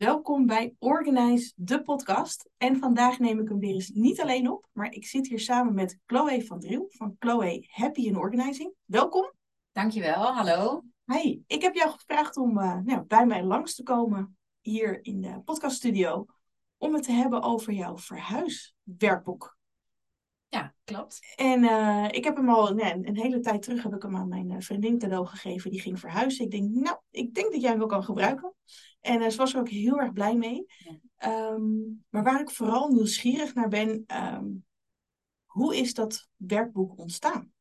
Welkom bij Organize, de podcast. En vandaag neem ik hem weer eens niet alleen op, maar ik zit hier samen met Chloe van Driel van Chloe Happy in Organizing. Welkom. Dankjewel, hallo. Hi, ik heb jou gevraagd om uh, nou, bij mij langs te komen hier in de podcaststudio om het te hebben over jouw verhuiswerkboek. Ja, klopt. En uh, ik heb hem al nee, een hele tijd terug heb ik hem aan mijn uh, vriendin cadeau gegeven. Die ging verhuizen. Ik denk, nou, ik denk dat jij hem wel kan gebruiken. En uh, ze was er ook heel erg blij mee. Ja. Um, maar waar ik vooral nieuwsgierig naar ben, um, hoe is dat werkboek ontstaan?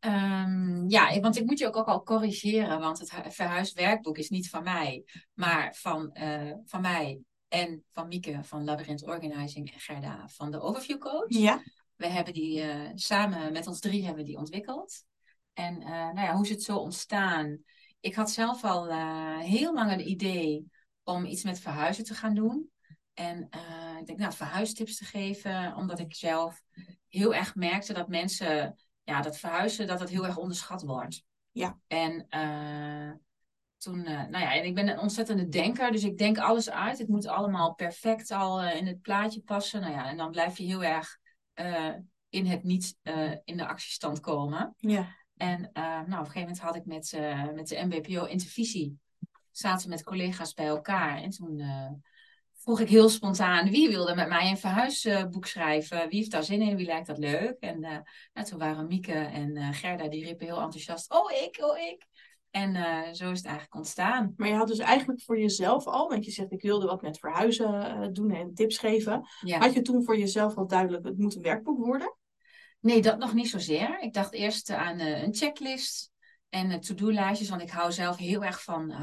Um, ja, want ik moet je ook, ook al corrigeren, want het verhuiswerkboek is niet van mij, maar van, van mij en van Mieke van Labyrinth Organizing en Gerda van de Overview Coach. Ja. We hebben die uh, samen met ons drie hebben die ontwikkeld. En uh, nou ja, hoe is het zo ontstaan? Ik had zelf al uh, heel lang een idee om iets met verhuizen te gaan doen. En ik denk, nou, verhuistips te geven, omdat ik zelf heel erg merkte dat mensen, ja, dat verhuizen, dat het heel erg onderschat wordt. Ja. En toen, nou ja, en ik ben een ontzettende denker, dus ik denk alles uit. Het moet allemaal perfect al in het plaatje passen. Nou ja, en dan blijf je heel erg in het niet in de actiestand komen. Ja. En uh, nou, op een gegeven moment had ik met, met de MBPO Intervisie, zaten met collega's bij elkaar. En toen vroeg ik heel spontaan, wie wilde met mij een verhuisboek schrijven? Wie heeft daar zin in? Wie lijkt dat leuk? En nou, toen waren Mieke en Gerda, die riepen heel enthousiast, oh ik, oh ik. En uh, zo is het eigenlijk ontstaan. Maar je had dus eigenlijk voor jezelf al, want je zegt ik wilde wat met verhuizen uh, doen en tips geven. Ja. Had je toen voor jezelf al duidelijk, het moet een werkboek worden? Nee, dat nog niet zozeer. Ik dacht eerst aan uh, een checklist en to-do-lijstjes, want ik hou zelf heel erg van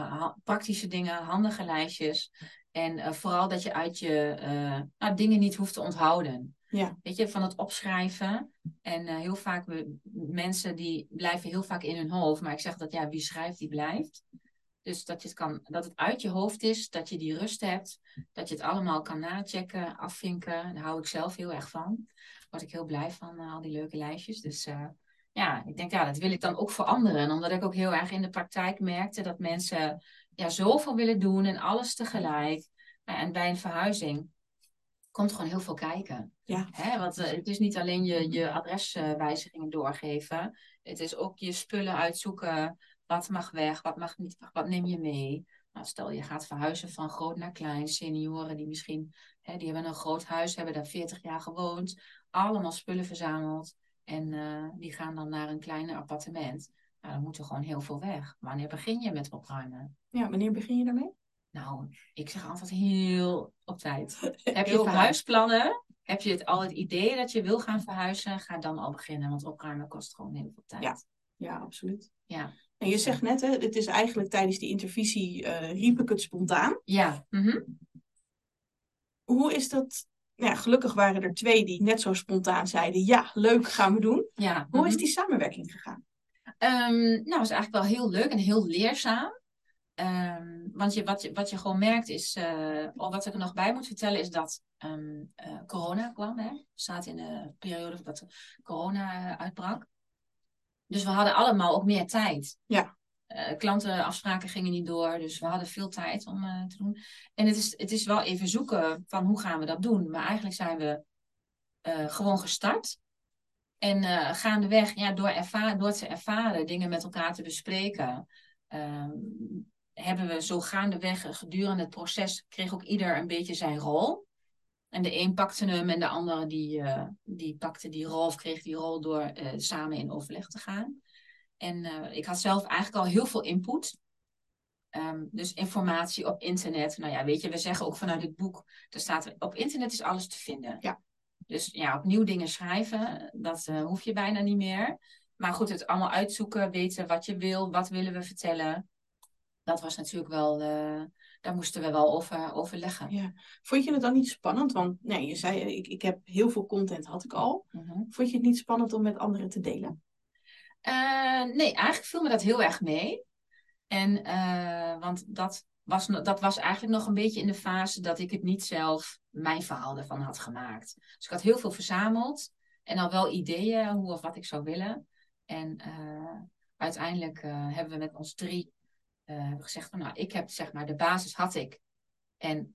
praktische dingen, handige lijstjes. En vooral dat je uit je nou, dingen niet hoeft te onthouden. Ja. Weet je, van het opschrijven. En heel vaak, we, mensen die blijven heel vaak in hun hoofd. Maar ik zeg dat ja, wie schrijft, die blijft. Dus dat, je het kan, dat het uit je hoofd is, dat je die rust hebt. Dat je het allemaal kan nachecken, afvinken. Daar hou ik zelf heel erg van. Word ik heel blij van, uh, al die leuke lijstjes. Dus uh, ja, ik denk ja, dat wil ik dan ook voor anderen. Omdat ik ook heel erg in de praktijk merkte dat mensen ja, zoveel willen doen en alles tegelijk. En bij een verhuizing komt gewoon heel veel kijken. Ja. Hè? Want uh, het is niet alleen je, je adreswijzigingen doorgeven. Het is ook je spullen uitzoeken. Wat mag weg, wat mag niet weg, wat neem je mee? Nou, stel je gaat verhuizen van groot naar klein. Senioren die misschien, hè, die hebben een groot huis, hebben daar 40 jaar gewoond. Allemaal spullen verzameld. En uh, die gaan dan naar een kleiner appartement. Nou, dan moet er gewoon heel veel weg. Wanneer begin je met opruimen? Ja, wanneer begin je daarmee? Nou, ik zeg altijd heel op tijd. Heb je verhuisplannen? Heb je het, al het idee dat je wil gaan verhuizen? Ga dan al beginnen, want opruimen kost gewoon heel veel tijd. Ja, ja absoluut. Ja. En je zegt net, hè, het is eigenlijk tijdens die intervisie uh, riep ik het spontaan. Ja. Mm -hmm. Hoe is dat? Nou ja, gelukkig waren er twee die net zo spontaan zeiden: ja, leuk, gaan we doen. Ja. Hoe is die samenwerking gegaan? Um, nou, het is eigenlijk wel heel leuk en heel leerzaam. Um, want je, wat, je, wat je gewoon merkt is, uh, wat ik er nog bij moet vertellen, is dat um, uh, corona kwam. Hè? We zaten in de periode dat corona uitbrak. Dus we hadden allemaal ook meer tijd. Ja. Uh, klantenafspraken gingen niet door, dus we hadden veel tijd om te doen. En het is, het is wel even zoeken van hoe gaan we dat doen. Maar eigenlijk zijn we gewoon gestart. En gaandeweg, ja, door, ervaren, door te ervaren, dingen met elkaar te bespreken. Um, hebben we zo gaandeweg gedurende het proces kreeg ook ieder een beetje zijn rol. En de een pakte hem en de andere die, die pakte die rol of kreeg die rol door samen in overleg te gaan. En uh, ik had zelf eigenlijk al heel veel input. Um, dus informatie op internet. Nou ja, weet je, we zeggen ook vanuit het boek, er staat op internet is alles te vinden. Ja. Dus ja, opnieuw dingen schrijven, dat hoef je bijna niet meer. Maar goed, het allemaal uitzoeken, weten wat je wil, wat willen we vertellen dat was natuurlijk wel, uh, daar moesten we wel over overleggen. Ja. Vond je het dan niet spannend? Want nee, je zei, ik, ik heb heel veel content, had ik al. Mm -hmm. Vond je het niet spannend om met anderen te delen? Uh, nee, eigenlijk viel me dat heel erg mee. En, uh, want dat was, dat was eigenlijk nog een beetje in de fase dat ik het niet zelf mijn verhaal ervan had gemaakt. Dus ik had heel veel verzameld en al wel ideeën hoe of wat ik zou willen. En uiteindelijk hebben we met ons drie uh, gezegd van nou, ik heb zeg maar de basis had ik. En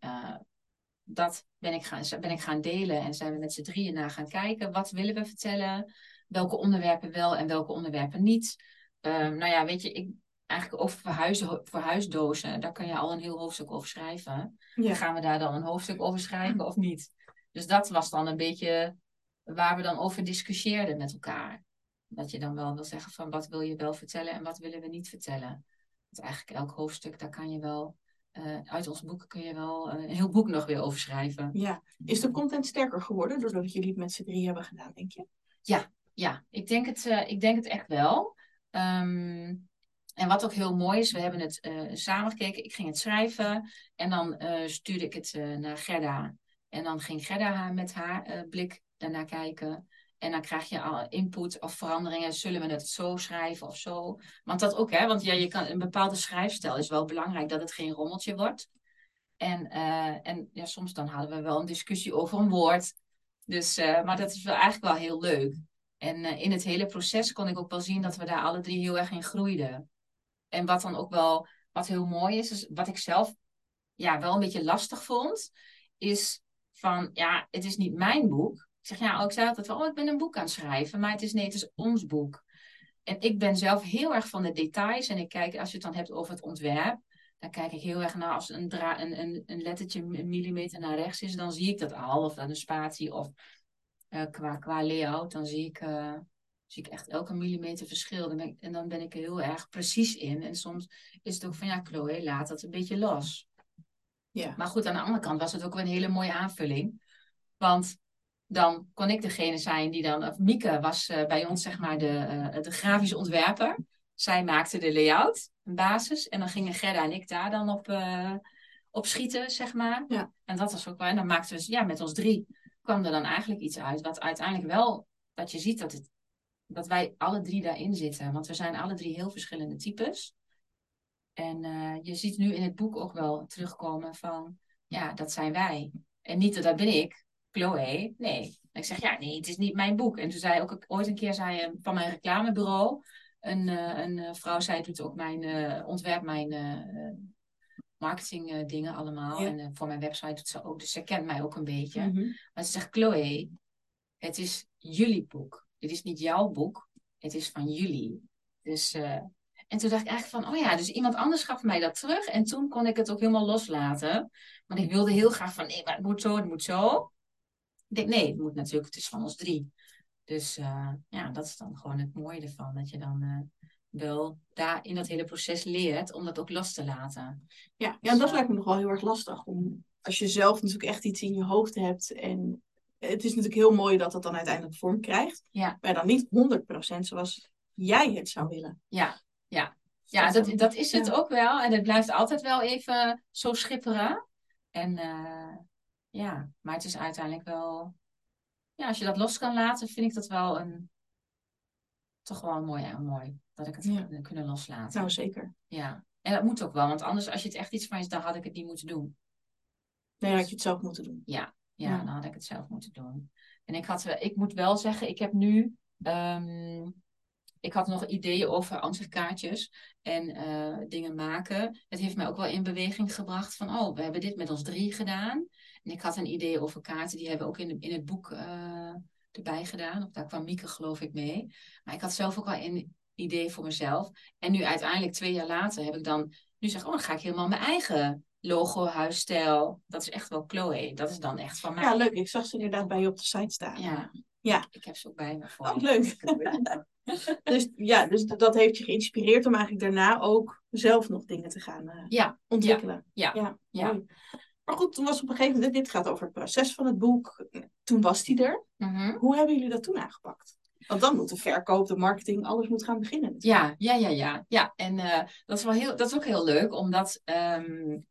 dat ben ik, gaan, ben ik gaan delen en zijn we met z'n drieën naar gaan kijken. Wat willen we vertellen? Welke onderwerpen wel en welke onderwerpen niet? Um, nou ja, weet je, ik, eigenlijk over verhuizen, verhuisdozen, daar kan je al een heel hoofdstuk over schrijven. Ja. Gaan we daar dan een hoofdstuk over schrijven of niet? Dus dat was dan een beetje waar we dan over discussieerden met elkaar. Dat je dan wel wil zeggen van wat wil je wel vertellen en wat willen we niet vertellen. Want eigenlijk elk hoofdstuk, daar kan je wel, uh, uit ons boek kun je wel een heel boek nog weer over schrijven. Ja. Is de content sterker geworden doordat jullie het met z'n drie hebben gedaan, denk je? Ja, ja. Ik, denk het, uh, ik denk het echt wel. Um, en wat ook heel mooi is, we hebben het uh, samen gekeken. Ik ging het schrijven en dan uh, stuurde ik het naar Gerda. En dan ging Gerda met haar blik daarnaar kijken. En dan krijg je al input of veranderingen. Zullen we het zo schrijven of zo? Want dat ook, hè? Want ja, je kan, een bepaalde schrijfstijl is wel belangrijk dat het geen rommeltje wordt. En, en ja, soms dan hadden we wel een discussie over een woord. Dus, maar dat is wel eigenlijk wel heel leuk. En in het hele proces kon ik ook wel zien dat we daar alle drie heel erg in groeiden. En wat dan ook wel, wat heel mooi is, wat ik zelf ja, wel een beetje lastig vond, is van, ja, het is niet mijn boek. Ik zeg, ja, ook zei altijd wel, oh, ik ben een boek aan het schrijven, maar het is nee, het is ons boek. En ik ben zelf heel erg van de details en ik kijk, als je het dan hebt over het ontwerp, dan kijk ik heel erg naar als een, dra een, een, een lettertje een millimeter naar rechts is, dan zie ik dat al, of dan een spatie, of uh, qua, qua layout, dan zie ik, uh, zie ik echt elke millimeter verschil. en dan ben ik er heel erg precies in. En soms is het ook van, ja, Chloe, laat dat een beetje los. Ja. Maar goed, aan de andere kant was het ook wel een hele mooie aanvulling. Want dan kon ik degene zijn die dan... Of Mieke was uh, bij ons, zeg maar, de, de grafische ontwerper. Zij maakte de layout, een basis. En dan gingen Gerda en ik daar dan op, op schieten, zeg maar. Ja. En dat was ook wel... En dan maakten we, ja, met ons drie kwam er dan eigenlijk iets uit. Wat uiteindelijk wel... Dat je ziet dat het dat wij alle drie daarin zitten. Want we zijn alle drie heel verschillende types. En uh, je ziet nu in het boek ook wel terugkomen van, ja, dat zijn wij. En niet dat dat ben ik, Chloe. Nee. ik zeg, ja, nee, het is niet mijn boek. En toen zei ook ooit een keer zei, van mijn reclamebureau, een, uh, een uh, vrouw zei, doet ook mijn ontwerp, mijn marketing dingen allemaal. En voor mijn website doet ze ook. Dus ze kent mij ook een beetje. Mm -hmm. Maar ze zegt, Chloe, het is jullie boek dit is niet jouw boek, het is van jullie. Dus, uh, en toen dacht ik eigenlijk van, oh ja, dus iemand anders gaf mij dat terug. En toen kon ik het ook helemaal loslaten. Want ik wilde heel graag van, nee, maar het moet zo, het moet zo. Ik denk, nee, het moet natuurlijk, het is van ons drie. Dus uh, ja, dat is dan gewoon het mooie ervan. Dat je dan uh, wel daar in dat hele proces leert om dat ook los te laten. Ja, ja dus, dat lijkt me nog wel heel erg lastig. Om, als je zelf natuurlijk echt iets in je hoofd hebt en het is natuurlijk heel mooi dat het dan uiteindelijk vorm krijgt. Ja. Maar dan niet 100% zoals jij het zou willen. Ja, ja. Ja, dat, dat is het ook wel. En het blijft altijd wel even zo schipperen. En uh, ja, maar het is uiteindelijk wel... Ja, als je dat los kan laten, vind ik dat wel een... Toch wel mooi, ja, mooi. Dat ik het ja. kunnen loslaten. Nou, zeker. Ja. En dat moet ook wel. Want anders, als je het echt iets van is, dan had ik het niet moeten doen. Nee, dan had je het zelf moeten doen. Ja, ja, dan had ik het zelf moeten doen. En ik, had, ik moet wel zeggen, ik heb nu. Um, ik had nog ideeën over ansichtkaartjes en uh, dingen maken. Het heeft mij ook wel in beweging gebracht van, oh, we hebben dit met ons drie gedaan. En ik had een idee over kaarten, die hebben we ook in, in het boek uh, erbij gedaan. Of daar kwam Mieke geloof ik mee. Maar ik had zelf ook wel een idee voor mezelf. En nu uiteindelijk, twee jaar later, heb ik dan nu zeg, oh, dan ga ik helemaal mijn eigen logo, huisstijl. Dat is echt wel Chloe. Dat is dan echt van mij. Ja, leuk. Ik zag ze inderdaad bij je op de site staan. Ja. ja. Ik heb ze ook bij me voor. Oh, leuk. dus ja, dus dat heeft je geïnspireerd om eigenlijk daarna ook zelf nog dingen te gaan uh, ja. ontwikkelen. Ja. Ja. ja. Maar goed, toen was op een gegeven moment, dit gaat over het proces van het boek. Toen was die er. Mm Hoe hebben jullie dat toen aangepakt? Want dan moet de verkoop, de marketing, alles moet gaan beginnen. Ja, ja, ja, ja. ja. En uh, dat, is wel heel, dat is ook heel leuk, omdat um,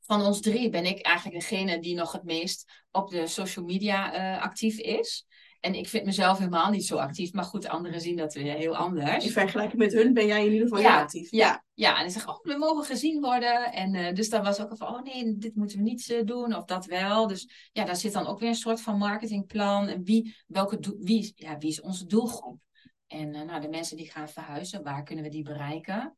van ons drie ben ik eigenlijk degene die nog het meest op de social media uh, actief is. En ik vind mezelf helemaal niet zo actief. Maar goed, anderen zien dat weer heel anders. In vergelijking met hun ben jij in ieder geval ja, heel actief. Ja, ja. en dan zeggen oh, we mogen gezien worden. En uh, dus dan was ook van, oh nee, dit moeten we niet uh, doen. Of dat wel. Dus ja, daar zit dan ook weer een soort van marketingplan. En wie, welke wie, ja, wie is onze doelgroep? En uh, nou, de mensen die gaan verhuizen, waar kunnen we die bereiken?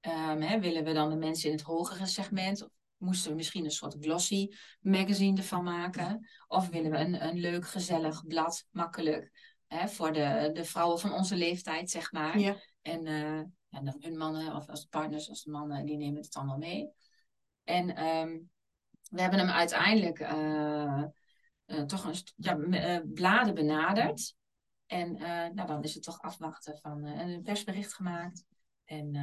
Um, hè, willen we dan de mensen in het hogere segment? Moesten we misschien een soort glossy magazine ervan maken. Of willen we een, een leuk, gezellig blad, makkelijk. Hè, voor de, de vrouwen van onze leeftijd, zeg maar. Ja. En, uh, en dan hun mannen, of als partners, als de mannen, die nemen het allemaal mee. En um, we hebben hem uiteindelijk uh, uh, toch een ja, bladen benaderd. En nou, dan is het toch afwachten van een persbericht gemaakt en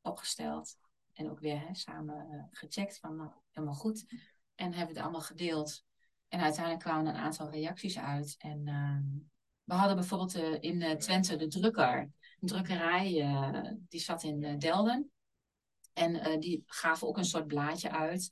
opgesteld. En ook weer hè, samen gecheckt van nou, helemaal goed. En hebben we het allemaal gedeeld. En uiteindelijk kwamen een aantal reacties uit. En ehm, we hadden bijvoorbeeld in Twente de drukker. Een drukkerij, die zat in Delden. En die gaven ook een soort blaadje uit.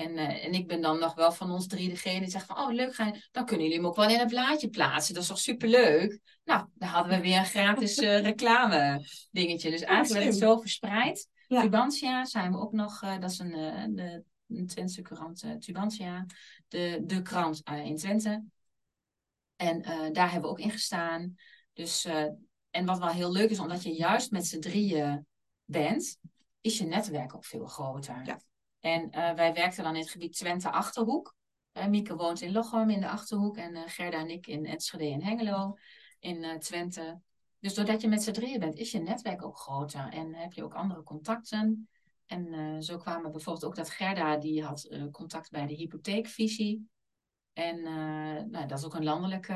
En, uh, en ik ben dan nog wel van ons drie degene die zegt van, oh leuk, ga dan kunnen jullie hem ook wel in een blaadje plaatsen. Dat is toch superleuk? Nou, dan hadden we weer een gratis uh, reclame dingetje. Dus eigenlijk werd het zo verspreid. Ja. Tubantia zijn we ook nog, uh, dat is een, de, een Twentse krant, Tubantia, de, de krant in Twente. En daar hebben we ook in gestaan. Dus, en wat wel heel leuk is, omdat je juist met z'n drieën bent, is je netwerk ook veel groter. Ja. En wij werkten dan in het gebied Twente-Achterhoek. Mieke woont in Lochem in de Achterhoek en Gerda en ik in Enschede en Hengelo in Twente. Dus doordat je met z'n drieën bent, is je netwerk ook groter en heb je ook andere contacten. En zo kwamen bijvoorbeeld ook dat Gerda, die had contact bij de hypotheekvisie. En nou, dat is ook een landelijk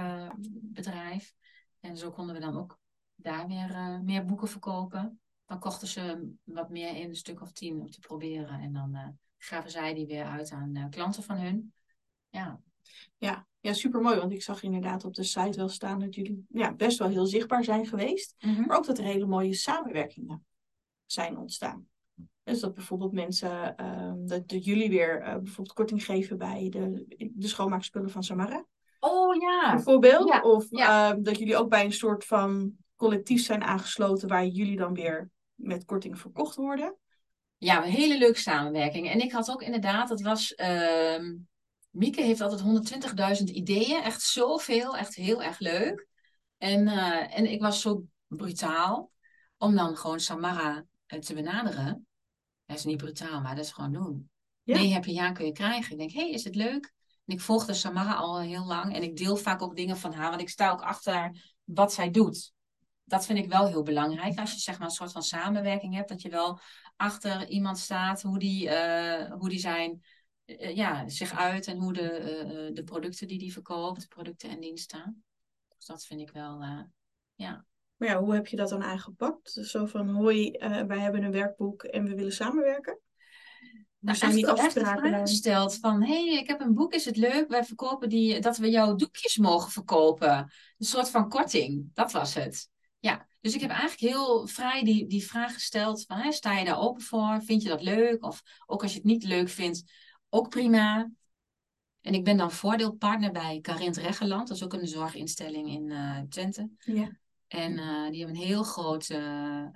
bedrijf. En zo konden we dan ook daar weer meer boeken verkopen dan kochten ze wat meer in, een stuk of tien om te proberen. En dan gaven zij die weer uit aan klanten van hun. Ja. Ja, ja super mooi. Want ik zag inderdaad op de site wel staan dat jullie ja, best wel heel zichtbaar zijn geweest. Mm -hmm. Maar ook dat er hele mooie samenwerkingen zijn ontstaan. Dus dat bijvoorbeeld mensen, um, dat, dat, jullie weer uh, bijvoorbeeld korting geven bij de, de schoonmaakspullen van Samara. Oh ja. Bijvoorbeeld. Ja, of ja. Uh, dat jullie ook bij een soort van collectief zijn aangesloten waar jullie dan weer met korting verkocht worden. Ja, een hele leuke samenwerking. En ik had ook inderdaad, dat was. Mieke heeft altijd 120.000 ideeën. Echt zoveel. Echt heel erg leuk. En, uh, en ik was zo brutaal om dan gewoon Samara te benaderen. Dat is niet brutaal, maar dat is gewoon doen. Ja. Nee, heb je ja, kun je krijgen. Ik denk, hé, hey, is het leuk? En ik volgde Samara al heel lang. En ik deel vaak ook dingen van haar, want ik sta ook achter wat zij doet dat vind ik wel heel belangrijk. Als je zeg maar een soort van samenwerking hebt, dat je wel achter iemand staat, hoe die, uh, hoe die zijn, ja, zich uit en hoe de, uh, de producten die die verkoopt, producten en diensten. Dus dat vind ik wel, ja. Maar ja, hoe heb je dat dan aangepakt? Zo van, hoi, wij hebben een werkboek en we willen samenwerken? Nou, zijn die afspraken gesteld van, hé, hey, ik heb een boek, is het leuk? Wij verkopen die, dat we jouw doekjes mogen verkopen. Een soort van korting, dat was het. Ja, dus ik heb eigenlijk heel vrij die, die vraag gesteld van, hè, sta je daar open voor? Vind je dat leuk? Of ook als je het niet leuk vindt, ook prima. En ik ben dan voordeelpartner bij Carint Reggeland. Dat is ook een zorginstelling in uh, Twente. Ja. En uh, die hebben een heel groot, uh,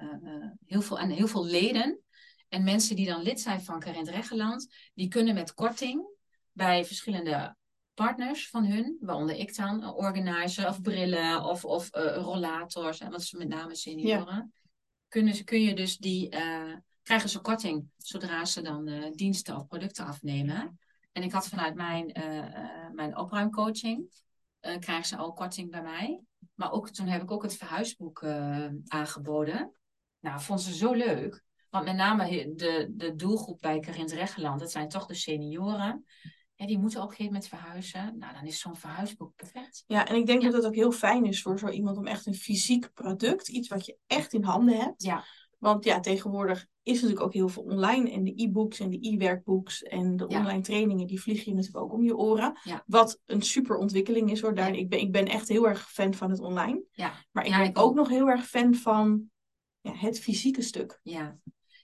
heel, veel, en heel veel leden. En mensen die dan lid zijn van Carint Reggeland, die kunnen met korting bij verschillende partners van hun, waaronder ik dan, organizer of brillen of, of rollators, en wat is met name senioren, ja. kunnen ze, kun je dus die, krijgen ze korting zodra ze dan diensten of producten afnemen. En ik had vanuit mijn, mijn opruimcoaching, krijgen ze al korting bij mij. Maar ook, toen heb ik ook het verhuisboek aangeboden. Nou, vond ze zo leuk. Want met name de, de doelgroep bij Karint Reggeland, dat zijn toch de senioren. Ja, die moeten op een gegeven moment verhuizen. Nou, dan is zo'n verhuisboek perfect. Ja, en ik denk ja. dat het ook heel fijn is voor zo iemand om echt een fysiek product, iets wat je echt in handen hebt. Ja. Want ja, tegenwoordig is natuurlijk ook heel veel online. En de e-books en de e-werkbooks en de ja. online trainingen, die vliegen je natuurlijk ook om je oren. Ja. Wat een super ontwikkeling is hoor. Daar, ik, ben, ik ben echt heel erg fan van het online. Ja. Maar ik ben ik ook, ook nog heel erg fan van ja, het fysieke stuk. Ja.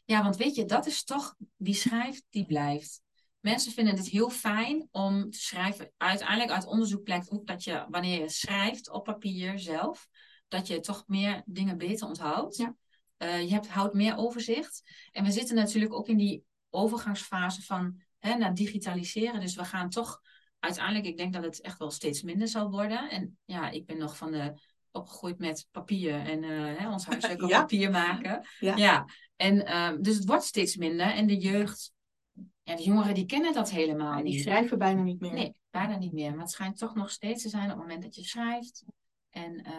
ja, want weet je, dat is toch, die schrijft, die blijft. Mensen vinden het heel fijn om te schrijven. Uiteindelijk uit onderzoek blijkt ook dat je, wanneer je schrijft op papier zelf, dat je toch meer dingen beter onthoudt. Ja. Uh, je hebt, houdt meer overzicht. En we zitten natuurlijk ook in die overgangsfase van hè, naar digitaliseren. Dus we gaan toch uiteindelijk, ik denk dat het echt wel steeds minder zal worden. En ja, ik ben nog van de opgegroeid met papier en uh, hè, ons huiswerk op ja. papier maken. Ja. ja. En uh, dus het wordt steeds minder. En de jeugd ja, de jongeren die kennen dat helemaal Ja, die niet. schrijven bijna niet meer. Nee, bijna niet meer. Maar het schijnt toch nog steeds te zijn op het moment dat je schrijft. En eh,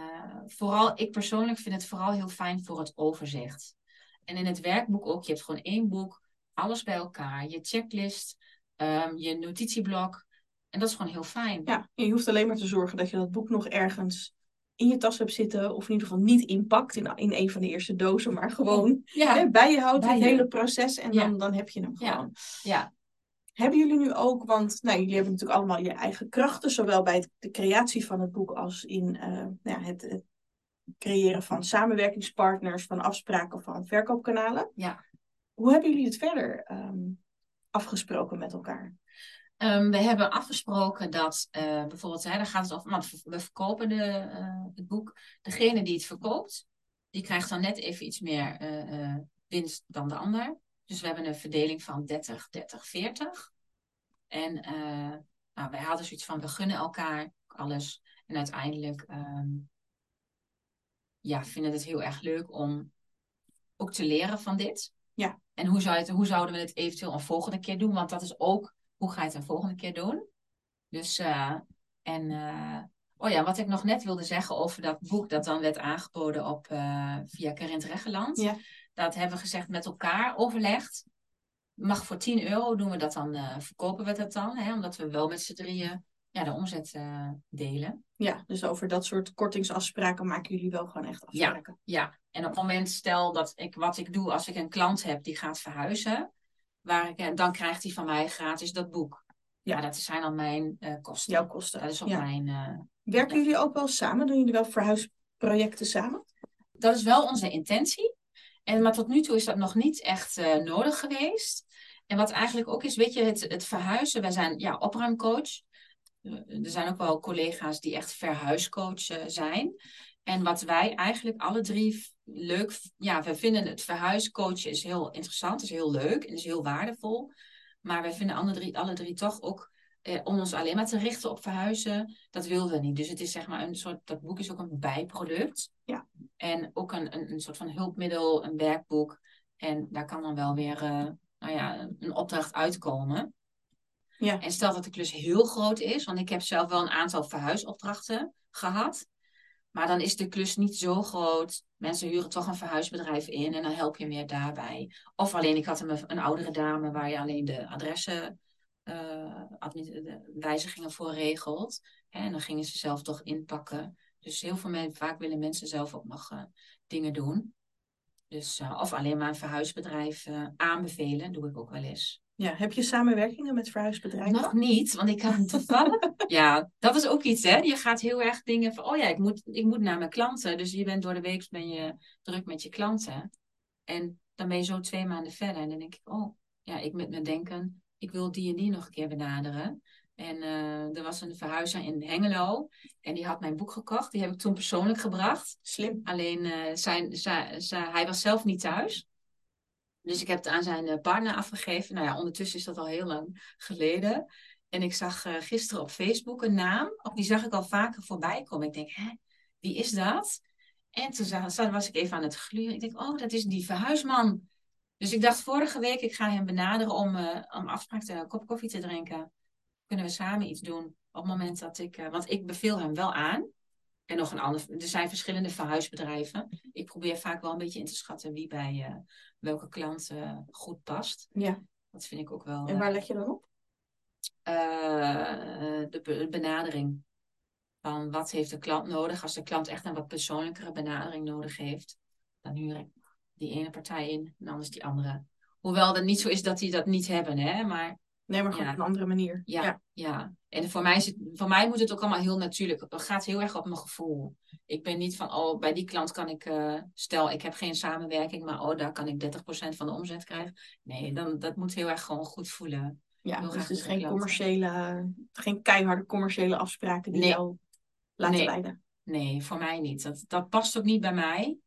vooral, ik persoonlijk vind het vooral heel fijn voor het overzicht. En in het werkboek ook, je hebt gewoon één boek, alles bij elkaar. Je checklist, ehm, je notitieblok. En dat is gewoon heel fijn. Ja, je hoeft alleen maar te zorgen dat je dat boek nog ergens in je tas hebt zitten. Of in ieder geval niet inpakt in, in een van de eerste dozen. Maar gewoon Ja, hè, bij je houdt bij het je. hele proces. En Ja. dan, dan heb je hem Ja. gewoon. ja, Hebben jullie nu ook, want nou, jullie hebben natuurlijk allemaal je eigen krachten. Zowel bij het- de creatie van het boek als in eh, nou het, het creëren van samenwerkingspartners. Van afspraken van verkoopkanalen. ja. Hoe hebben jullie het verder ehm, afgesproken met elkaar? Ehm, we hebben afgesproken dat eh, bijvoorbeeld, hè, daar gaat het over, want we verkopen de, eh, het boek. Degene die het verkoopt, die krijgt dan net even iets meer winst dan de ander. Dus we hebben een verdeling van 30, 30, 40. En eh, nou, wij hadden zoiets van, we gunnen elkaar alles. En uiteindelijk ehm, ja, vinden we het heel erg leuk om ook te leren van dit. Ja. En hoe, zou je het, hoe zouden we het eventueel een volgende keer doen? Want dat is ook, hoe ga je het een volgende keer doen? Dus, eh, en, eh, oh ja, wat ik nog net wilde zeggen over dat boek dat dan werd aangeboden op, via Carint Reggeland. Ja. Dat hebben we gezegd met elkaar overlegd. Mag voor 10 euro doen we dat dan, eh, verkopen we dat dan. Hè? Omdat we wel met z'n drieën ja, de omzet eh, delen. Ja, dus over dat soort kortingsafspraken maken jullie wel gewoon echt afspraken. Ja, en op het moment stel dat ik wat ik doe als ik een klant heb die gaat verhuizen, waar ik, eh, dan krijgt hij van mij gratis dat boek. Ja, Ja. dat zijn dan mijn kosten. Jouw kosten. Dat is op Ja. mijn. Werken jullie ook wel samen? Doen jullie wel verhuisprojecten samen? dat is wel onze intentie. En, maar tot nu toe is dat nog niet echt eh, nodig geweest. En wat eigenlijk ook is, weet je, het, het verhuizen. Wij zijn ja, opruimcoach. Eh, Er zijn ook wel collega's die echt verhuiscoach eh, zijn. En wat wij eigenlijk alle drie leuk... Ja, we vinden het verhuiscoachen is heel interessant, is heel leuk en is heel waardevol. Maar wij vinden alle drie, alle drie toch ook... Eh, om ons alleen maar te richten op verhuizen, dat willen we niet. Dus het is zeg maar een soort... Dat boek is ook een bijproduct. Ja. En ook een, een, een soort van hulpmiddel, een werkboek. En daar kan dan wel weer eh, nou ja, een opdracht uitkomen. Ja. En stel dat de klus heel groot is, want ik heb zelf wel een aantal verhuisopdrachten gehad. Maar dan is de klus niet zo groot. Mensen huren toch een verhuisbedrijf in en dan help je meer daarbij. Of alleen, ik had een, een oudere dame waar je alleen de adressen, eh, de wijzigingen voor regelt. En dan gingen ze zelf toch inpakken. Dus heel veel mensen, vaak willen mensen zelf ook nog eh, dingen doen. Dus, eh, of alleen maar een verhuisbedrijf eh, aanbevelen, doe ik ook wel eens. Ja, heb je samenwerkingen met verhuisbedrijven? Nog niet, want ik kan toevallig. ja, dat is ook iets, hè? Je gaat heel erg dingen van, oh ja, ik moet, ik moet naar mijn klanten. Dus je bent door de week ben je druk met je klanten. En dan ben je zo twee maanden verder. En dan denk ik, oh, ja, ik met me denken, ik wil die en die nog een keer benaderen. En eh, er was een verhuizer in Hengelo. En die had mijn boek gekocht. Die heb ik toen persoonlijk gebracht. Slim. Alleen eh, zijn, zijn, hij was zelf niet thuis. Dus ik heb het aan zijn eh, partner afgegeven. Nou ja, ondertussen is dat al heel lang geleden. En ik zag gisteren op Facebook een naam. Of die zag ik al vaker voorbij komen. Ik denk, hè, wie is dat? En toen was ik even aan het gluren. Ik denk, oh, dat is die verhuisman. Dus ik dacht vorige week, ik ga hem benaderen om, om afspraak te een kop koffie te drinken. Kunnen we samen iets doen op het moment dat ik... eh, want ik beveel hem wel aan. En nog een ander... Er zijn verschillende verhuisbedrijven. Ik probeer vaak wel een beetje in te schatten wie bij eh, welke klant eh, goed past. Ja. Dat vind ik ook wel... En waar leg je dan op? de be- benadering. Van wat heeft de klant nodig? Als de klant echt een wat persoonlijkere benadering nodig heeft, dan huur ik die ene partij in en anders die andere. Hoewel het niet zo is dat die dat niet hebben, hè? Maar Nee, maar gewoon Ja. op een andere manier. ja, ja. En voor mij, is het, voor mij moet het ook allemaal heel natuurlijk. Het gaat heel erg op mijn gevoel. Ik ben niet van, oh, bij die klant kan ik, eh, stel ik heb geen samenwerking, maar oh, daar kan ik 30% van de omzet krijgen. Nee, dan, dat moet heel erg gewoon goed voelen. Ja, Heel dus is de geen commerciële, geen keiharde commerciële afspraken die Nee. jou laten Nee. leiden. Nee, voor mij niet. Dat, dat past ook niet bij mij.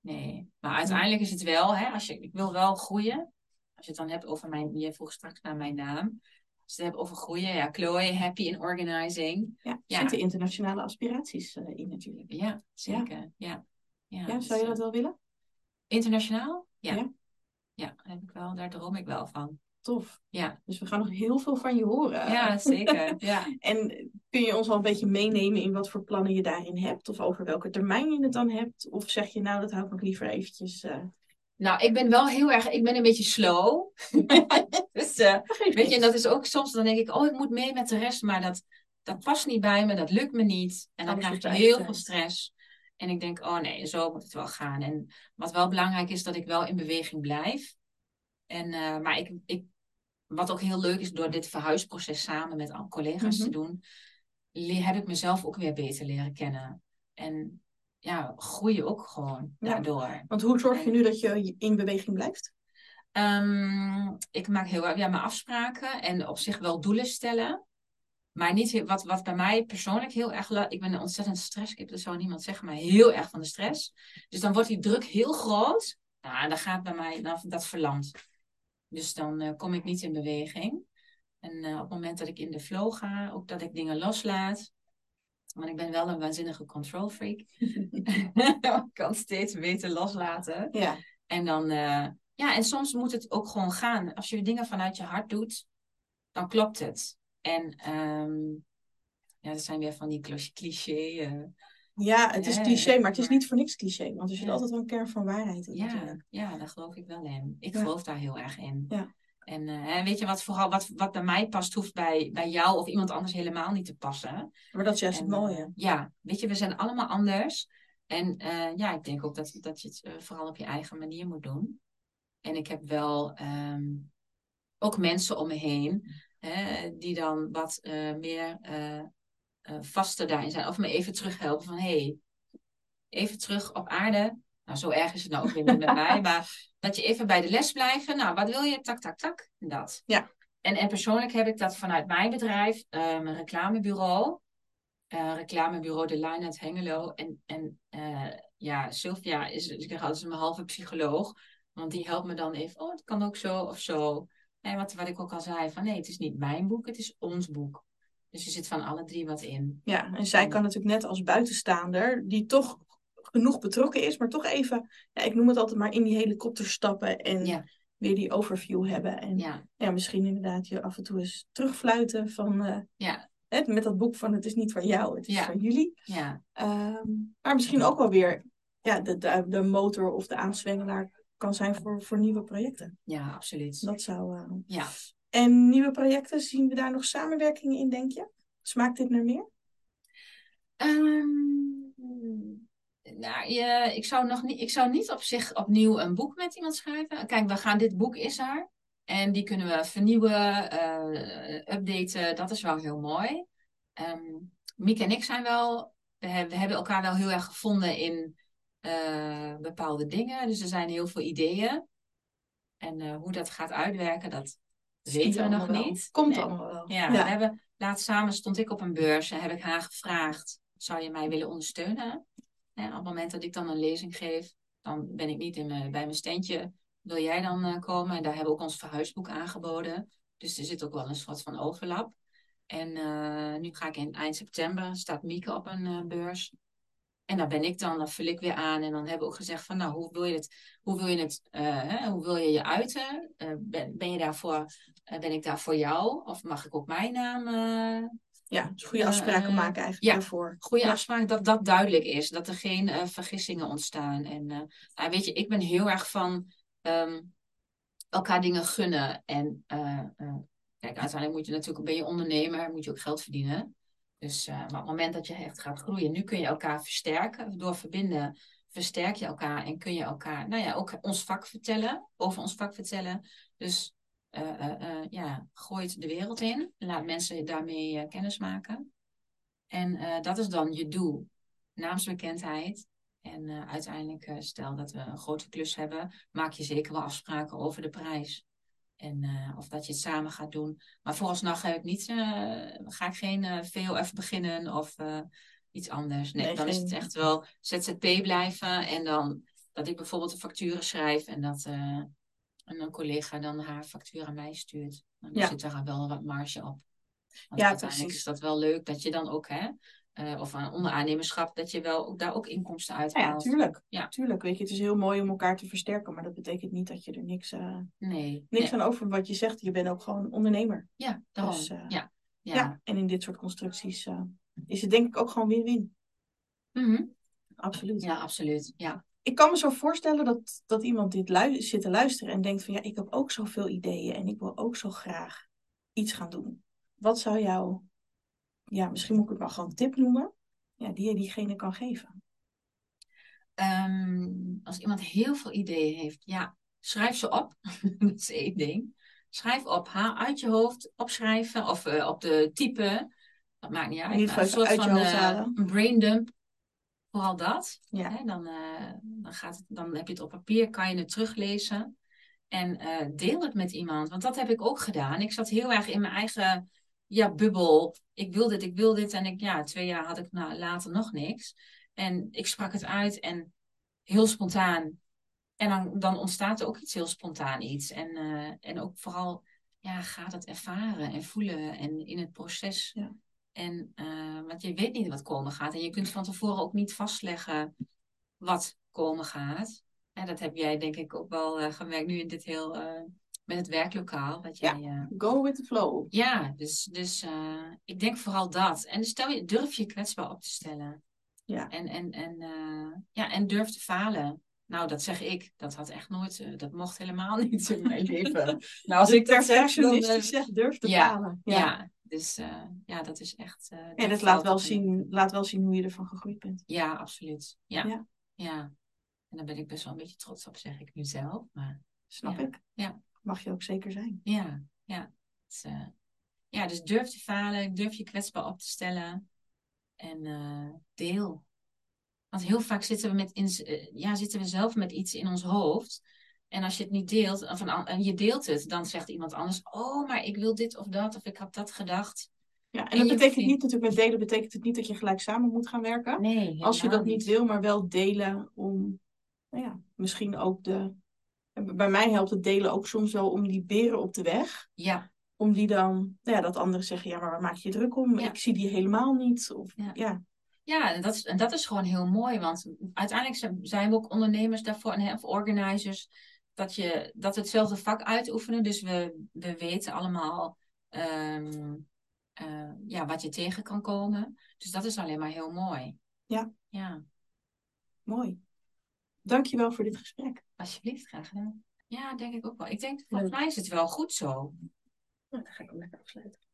Nee. Maar uiteindelijk is het wel, hè, als je, ik wil wel groeien. Als je het dan hebt over mijn, je vroeg straks naar mijn naam. Als je het hebt over groeien, ja, Chloe, happy in organizing. Ja, er Ja. zitten internationale aspiraties eh, in natuurlijk. Ja, zeker. Ja, ja. Ja, dus, zou je eh, dat wel willen? Internationaal? Ja. Ja. ja. heb ik wel, daar droom ik wel van. tof. Ja. Dus we gaan nog heel veel van je horen. Ja, zeker. Ja. En kun je ons al een beetje meenemen in wat voor plannen je daarin hebt? Of over welke termijn je het dan hebt? Of zeg je nou, dat hou ik nog liever eventjes... Uh... Nou, ik ben wel heel erg, ik ben een beetje slow. dus, uh, weet je, en dat is ook soms, dan denk ik, oh, ik moet mee met de rest, maar dat, dat past niet bij me, dat lukt me niet. En dan krijg ik heel veel stress. En ik denk, oh nee, zo moet het wel gaan. En wat wel belangrijk is, dat ik wel in beweging blijf. En, uh, maar ik, ik, wat ook heel leuk is, door dit verhuisproces samen met collega's te mhm. doen, heb ik mezelf ook weer beter leren kennen. En ja, groei ook gewoon daardoor. Want hoe zorg je nu dat je in beweging blijft? Um, ik maak heel ja, mijn afspraken en op zich wel doelen stellen. Maar niet wat, wat bij mij persoonlijk heel erg. Ik ben een ontzettend stresskip, dat zou niemand zeggen, maar heel erg van de stress. Dus dan wordt die druk heel groot. Nou, en dan gaat bij mij dan, dat verlamt. Dus dan uh, kom ik niet in beweging. En uh, op het moment dat ik in de flow ga, ook dat ik dingen loslaat. Want ik ben wel een waanzinnige control freak. ik kan steeds beter loslaten. Ja. En dan, uh, ja, en soms moet het ook gewoon gaan. Als je dingen vanuit je hart doet, dan klopt het. En um, ja, dat zijn weer van die cliché. Uh, ja, het is cliché, maar het is niet voor niks cliché. Want er zit altijd wel een kern van waarheid in. Ja, ja, daar geloof ik wel in. Ik geloof daar heel erg in. Ja. En uh, weet je wat vooral wat, wat bij mij past, hoeft bij, bij jou of iemand anders helemaal niet te passen. Maar dat is juist het mooie. Uh, ja, weet je, we zijn allemaal anders. En uh, ja, ik denk ook dat, dat je het vooral op je eigen manier moet doen. En ik heb wel um, ook mensen om me heen hè, die dan wat meer vaster daarin zijn. Of me even terughelpen van hé, hey, even terug op aarde. Nou, zo erg is het nou ook weer niet met mij. Maar dat je even bij de les blijven. Nou, wat wil je? Tak, tak, tak. Dat. Ja. En, en persoonlijk heb ik dat vanuit mijn bedrijf, uh, mijn reclamebureau. Uh, reclamebureau De Line uit Hengelo. En, en uh, ja, Sylvia is, ik zeg altijd, mijn halve psycholoog. Want die helpt me dan even, oh, het kan ook zo of zo. En wat, wat ik ook al zei, van nee, het is niet mijn boek, het is ons boek. Dus er zit van alle drie wat in. Ja, en zij kan natuurlijk net als buitenstaander, die toch genoeg betrokken is, maar toch even, ja, ik noem het altijd maar in die helikopter stappen en weer die overview hebben. En ja. misschien inderdaad je af en toe eens terugfluiten van, uh, ja. hè, met dat boek van het is niet van jou, het is van jullie. Ja. Um, maar misschien ook wel weer ja, de, de, de motor of de aanzwengelaar kan zijn voor, voor nieuwe projecten. Ja, absoluut. Dat zou. Uh... Ja. En nieuwe projecten, zien we daar nog samenwerkingen in, denk je? Smaakt dit naar meer? Um, nou, je, ik, zou nog niet, ik zou niet op zich opnieuw een boek met iemand schrijven. Kijk, we gaan dit boek is er. En die kunnen we vernieuwen, uh, updaten. Dat is wel heel mooi. Um, Mieke en ik zijn wel... We, hebben, we hebben elkaar wel heel erg gevonden in uh, bepaalde dingen. Dus er zijn heel veel ideeën. En uh, hoe dat gaat uitwerken, dat weten we nog wel. niet. Komt nee. allemaal wel. Ja, ja, We hebben, laatst samen stond ik op een beurs en heb ik haar gevraagd... Zou je mij willen ondersteunen? Op het moment dat ik dan een lezing geef, dan ben ik niet in mijn, bij mijn standje. Wil jij dan uh, komen? En daar hebben we ook ons verhuisboek aangeboden. Dus er zit ook wel een soort van overlap. En uh, nu ga ik in eind september, staat Mieke op een uh, beurs. En daar ben ik dan, dan vul ik weer aan. En dan hebben we ook gezegd van, nou, hoe wil je het, hoe wil je, het, hè, hoe wil je, je uiten? ben, je daarvoor, ben ik daar voor jou? Of mag ik ook mijn naam ja, dus goede afspraken uh, maken eigenlijk ja, daarvoor. Goede ja. afspraken, dat dat duidelijk is. Dat er geen uh, vergissingen ontstaan. En uh, nou, weet je, ik ben heel erg van um, elkaar dingen gunnen. En kijk, uiteindelijk moet je natuurlijk, ben je ondernemer, moet je ook geld verdienen. Dus maar op het moment dat je echt gaat groeien, nu kun je elkaar versterken. Door verbinden versterk je elkaar en kun je elkaar, nou ja, ook ons vak vertellen, over ons vak vertellen. Dus ja, gooit de wereld in. Laat mensen daarmee kennis maken. En dat is dan je doel. Naamsbekendheid. En uiteindelijk, stel dat we een grote klus hebben, maak je zeker wel afspraken over de prijs. En of dat je het samen gaat doen. Maar vooralsnog heb ik niet, ga ik geen VOF beginnen of iets anders. Nee, nee dan geen... is het echt wel ZZP blijven. En dan dat ik bijvoorbeeld de facturen schrijf en dat en een collega dan haar factuur aan mij stuurt. Dan ja. zit er wel wat marge op. Want ja, uiteindelijk precies. is dat wel leuk dat je dan ook hè, eh, of aan onderaannemerschap, dat je wel ook, daar ook inkomsten uit Ja, ja, haalt. tuurlijk. Ja. tuurlijk. Weet je, het is heel mooi om elkaar te versterken, maar dat betekent niet dat je er niks, eh, Nee, niks nee. aan over wat je zegt. Je bent ook gewoon ondernemer. Ja, daarom. Dus, eh, ja. Ja. Ja. en in dit soort constructies is het denk ik ook gewoon win-win. Mhm. Absoluut. ja, absoluut. Ja. Ik kan me zo voorstellen dat, dat iemand dit lu- zit te luisteren en denkt van ja, ik heb ook zoveel ideeën en ik wil ook zo graag iets gaan doen. Wat zou jou, ja, misschien moet ik het wel gewoon tip noemen, ja, die je diegene kan geven? Ehm, als iemand heel veel ideeën heeft, ja, schrijf ze op. dat is één ding. Schrijf op, haal uit je hoofd, opschrijven of eh, op de type. Dat maakt niet uit. Een soort uit je van hoofd halen. een braindump. Vooral dat. Ja, Hè, dan, eh, dan, gaat het, dan heb je het op papier, kan je het teruglezen. En eh, deel het met iemand. Want dat heb ik ook gedaan. Ik zat heel erg in mijn eigen ja, bubbel. Ik wil dit, ik wil dit. En ik, ja, twee jaar had ik nou, later nog niks. En ik sprak het uit en heel spontaan. En dan, dan ontstaat er ook iets heel spontaan iets. En, eh, en ook vooral, ja, ga dat ervaren en voelen en in het proces. Ja. En, eh, want je weet niet wat komen gaat. En je kunt van tevoren ook niet vastleggen wat komen gaat. En dat heb jij denk ik ook wel eh, gemerkt nu in dit heel, eh, met het werklokaal. Wat Ja. jij, go with the flow. ja, dus, dus ik denk vooral dat. En stel je, durf je kwetsbaar op te stellen. Ja. En, en, en, ja, en durf te falen. Nou, dat zeg ik. Dat had echt nooit, dat mocht helemaal niet in mijn leven. Nou, als De ik dat zeg, durf te ja, falen. ja. Ja, dus eh, ja, dat is echt. eh, Ja, dat laat wel, zien, laat wel zien hoe je ervan gegroeid bent. Ja, absoluut. Ja. Ja. ja. En daar ben ik best wel een beetje trots op, zeg ik nu zelf. Maar Snap Ja. ik. Ja. Mag je ook zeker zijn. ja, ja. Dus, ja, dus durf te falen, durf je kwetsbaar op te stellen. En deel. Want heel vaak zitten we, met in, ja, zitten we zelf met iets in ons hoofd. En als je het niet deelt, of een en je deelt het, dan zegt iemand anders: Oh, maar ik wil dit of dat, of ik had dat gedacht. Ja, en, En dat betekent niet, natuurlijk met delen betekent het niet dat je gelijk samen moet gaan werken. Nee, Als je dat niet wil, maar wel delen om, nou ja, misschien ook de. Bij mij helpt het delen ook soms wel om die beren op de weg. Ja, Om die dan, nou ja, dat anderen zeggen, ja, maar waar maak je je druk om? Ja. Ik zie die helemaal niet. Of, Ja. ja. Ja, en dat, is, en dat is gewoon heel mooi, want uiteindelijk zijn- we ook ondernemers daarvoor en of organizers, dat, je, dat we hetzelfde vak uitoefenen. Dus we, we weten allemaal ehm, eh, ja, wat je tegen kan komen. Dus dat is alleen maar heel mooi. Ja. Ja, mooi. Dankjewel voor dit gesprek. alsjeblieft, graag gedaan. Ja, denk ik ook wel. Ik denk, volgens mij is het wel goed zo. Nou, dan ga ik hem lekker afsluiten.